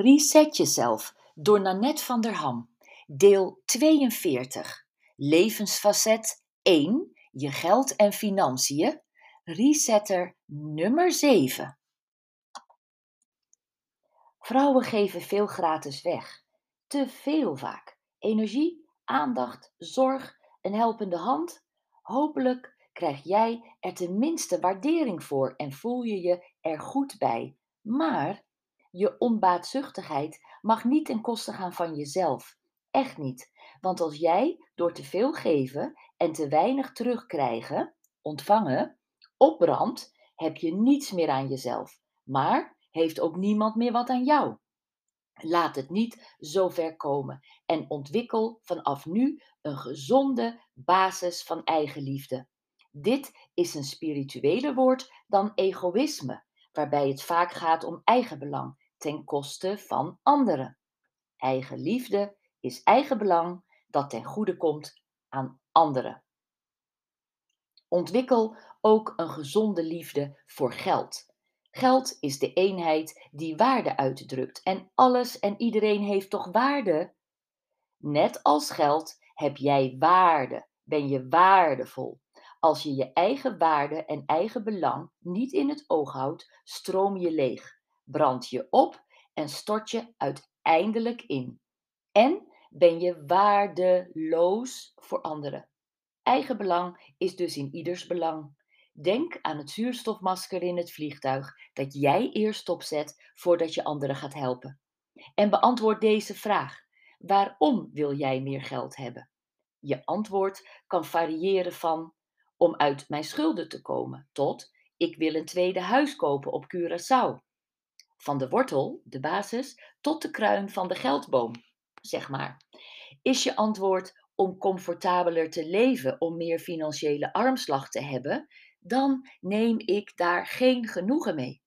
Reset jezelf door Nanette van der Ham. Deel 42. Levensfacet 1. Je geld en financiën. Resetter nummer 7. Vrouwen geven veel gratis weg. Te veel vaak. Energie, aandacht, zorg, een helpende hand. Hopelijk krijg jij er tenminste waardering voor en voel je je er goed bij. Maar je onbaatzuchtigheid mag niet ten koste gaan van jezelf. Echt niet. Want als jij door te veel geven en te weinig terugkrijgen, ontvangen, opbrandt, heb je niets meer aan jezelf. Maar heeft ook niemand meer wat aan jou. Laat het niet zo ver komen en ontwikkel vanaf nu een gezonde basis van eigenliefde. Dit is een spiritueler woord dan egoïsme, waarbij het vaak gaat om eigenbelang ten koste van anderen. Eigenliefde is eigenbelang dat ten goede komt aan anderen. Ontwikkel ook een gezonde liefde voor geld. Geld is de eenheid die waarde uitdrukt en alles en iedereen heeft toch waarde? Net als geld heb jij waarde, ben je waardevol. Als je je eigen waarde en eigen belang niet in het oog houdt, stroom je leeg, brand je op en stort je uiteindelijk in. En ben je waardeloos voor anderen. Eigen belang is dus in ieders belang. Denk aan het zuurstofmasker in het vliegtuig dat jij eerst opzet voordat je anderen gaat helpen. En beantwoord deze vraag: waarom wil jij meer geld hebben? Je antwoord kan variëren van om uit mijn schulden te komen tot ik wil een tweede huis kopen op Curaçao. Van de wortel, de basis, tot de kruin van de geldboom, zeg maar. Is je antwoord om comfortabeler te leven, om meer financiële armslag te hebben, dan neem ik daar geen genoegen mee.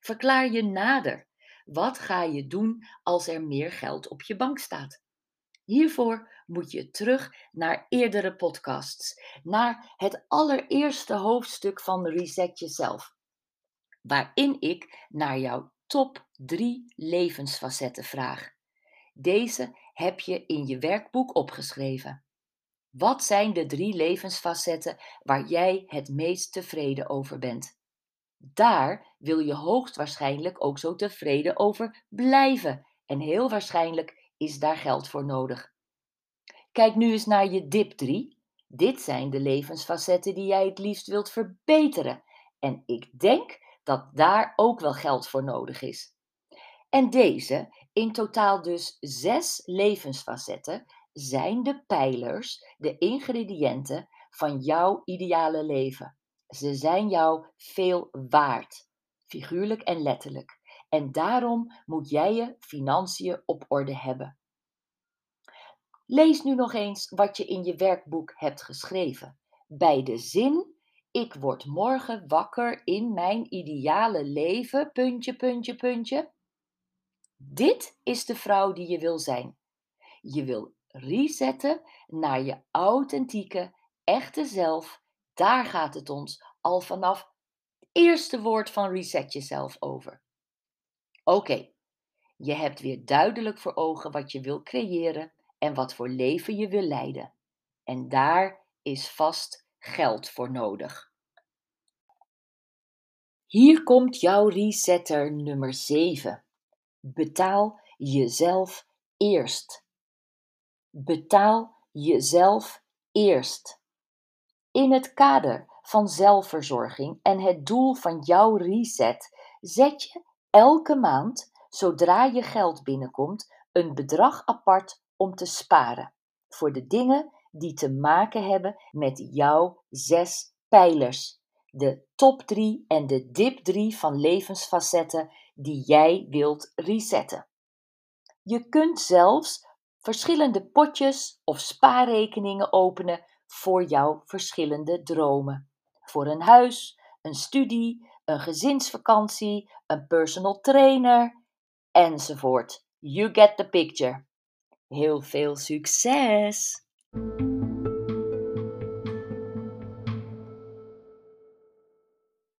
Verklaar je nader. Wat ga je doen als er meer geld op je bank staat? Hiervoor moet je terug naar eerdere podcasts, naar het allereerste hoofdstuk van Reset Jezelf, waarin ik naar jouw top 3 levensfacetten vraag. Deze heb je in je werkboek opgeschreven. Wat zijn de drie levensfacetten waar jij het meest tevreden over bent? Daar wil je hoogstwaarschijnlijk ook zo tevreden over blijven en heel waarschijnlijk is daar geld voor nodig. Kijk nu eens naar je dip 3. Dit zijn de levensfacetten die jij het liefst wilt verbeteren en ik denk dat daar ook wel geld voor nodig is. En deze, in totaal dus zes levensfacetten, zijn de pijlers, de ingrediënten van jouw ideale leven. Ze zijn jou veel waard, figuurlijk en letterlijk. En daarom moet jij je financiën op orde hebben. Lees nu nog eens wat je in je werkboek hebt geschreven. Bij de zin: Ik word morgen wakker in mijn ideale leven. Puntje, puntje, puntje. Dit is de vrouw die je wil zijn. Je wil resetten naar je authentieke, echte zelf. Daar gaat het ons al vanaf het eerste woord van reset jezelf over. Oké, je hebt weer duidelijk voor ogen wat je wil creëren en wat voor leven je wil leiden. En daar is vast geld voor nodig. Hier komt jouw resetter nummer 7. Betaal jezelf eerst. Betaal jezelf eerst. In het kader van zelfverzorging en het doel van jouw reset zet je elke maand, zodra je geld binnenkomt, een bedrag apart om te sparen voor de dingen die te maken hebben met jouw zes pijlers. De top 3 en de dip 3 van levensfacetten die jij wilt resetten. Je kunt zelfs verschillende potjes of spaarrekeningen openen voor jouw verschillende dromen. Voor een huis, een studie, een gezinsvakantie, een personal trainer enzovoort. You get the picture. Heel veel succes! thank you.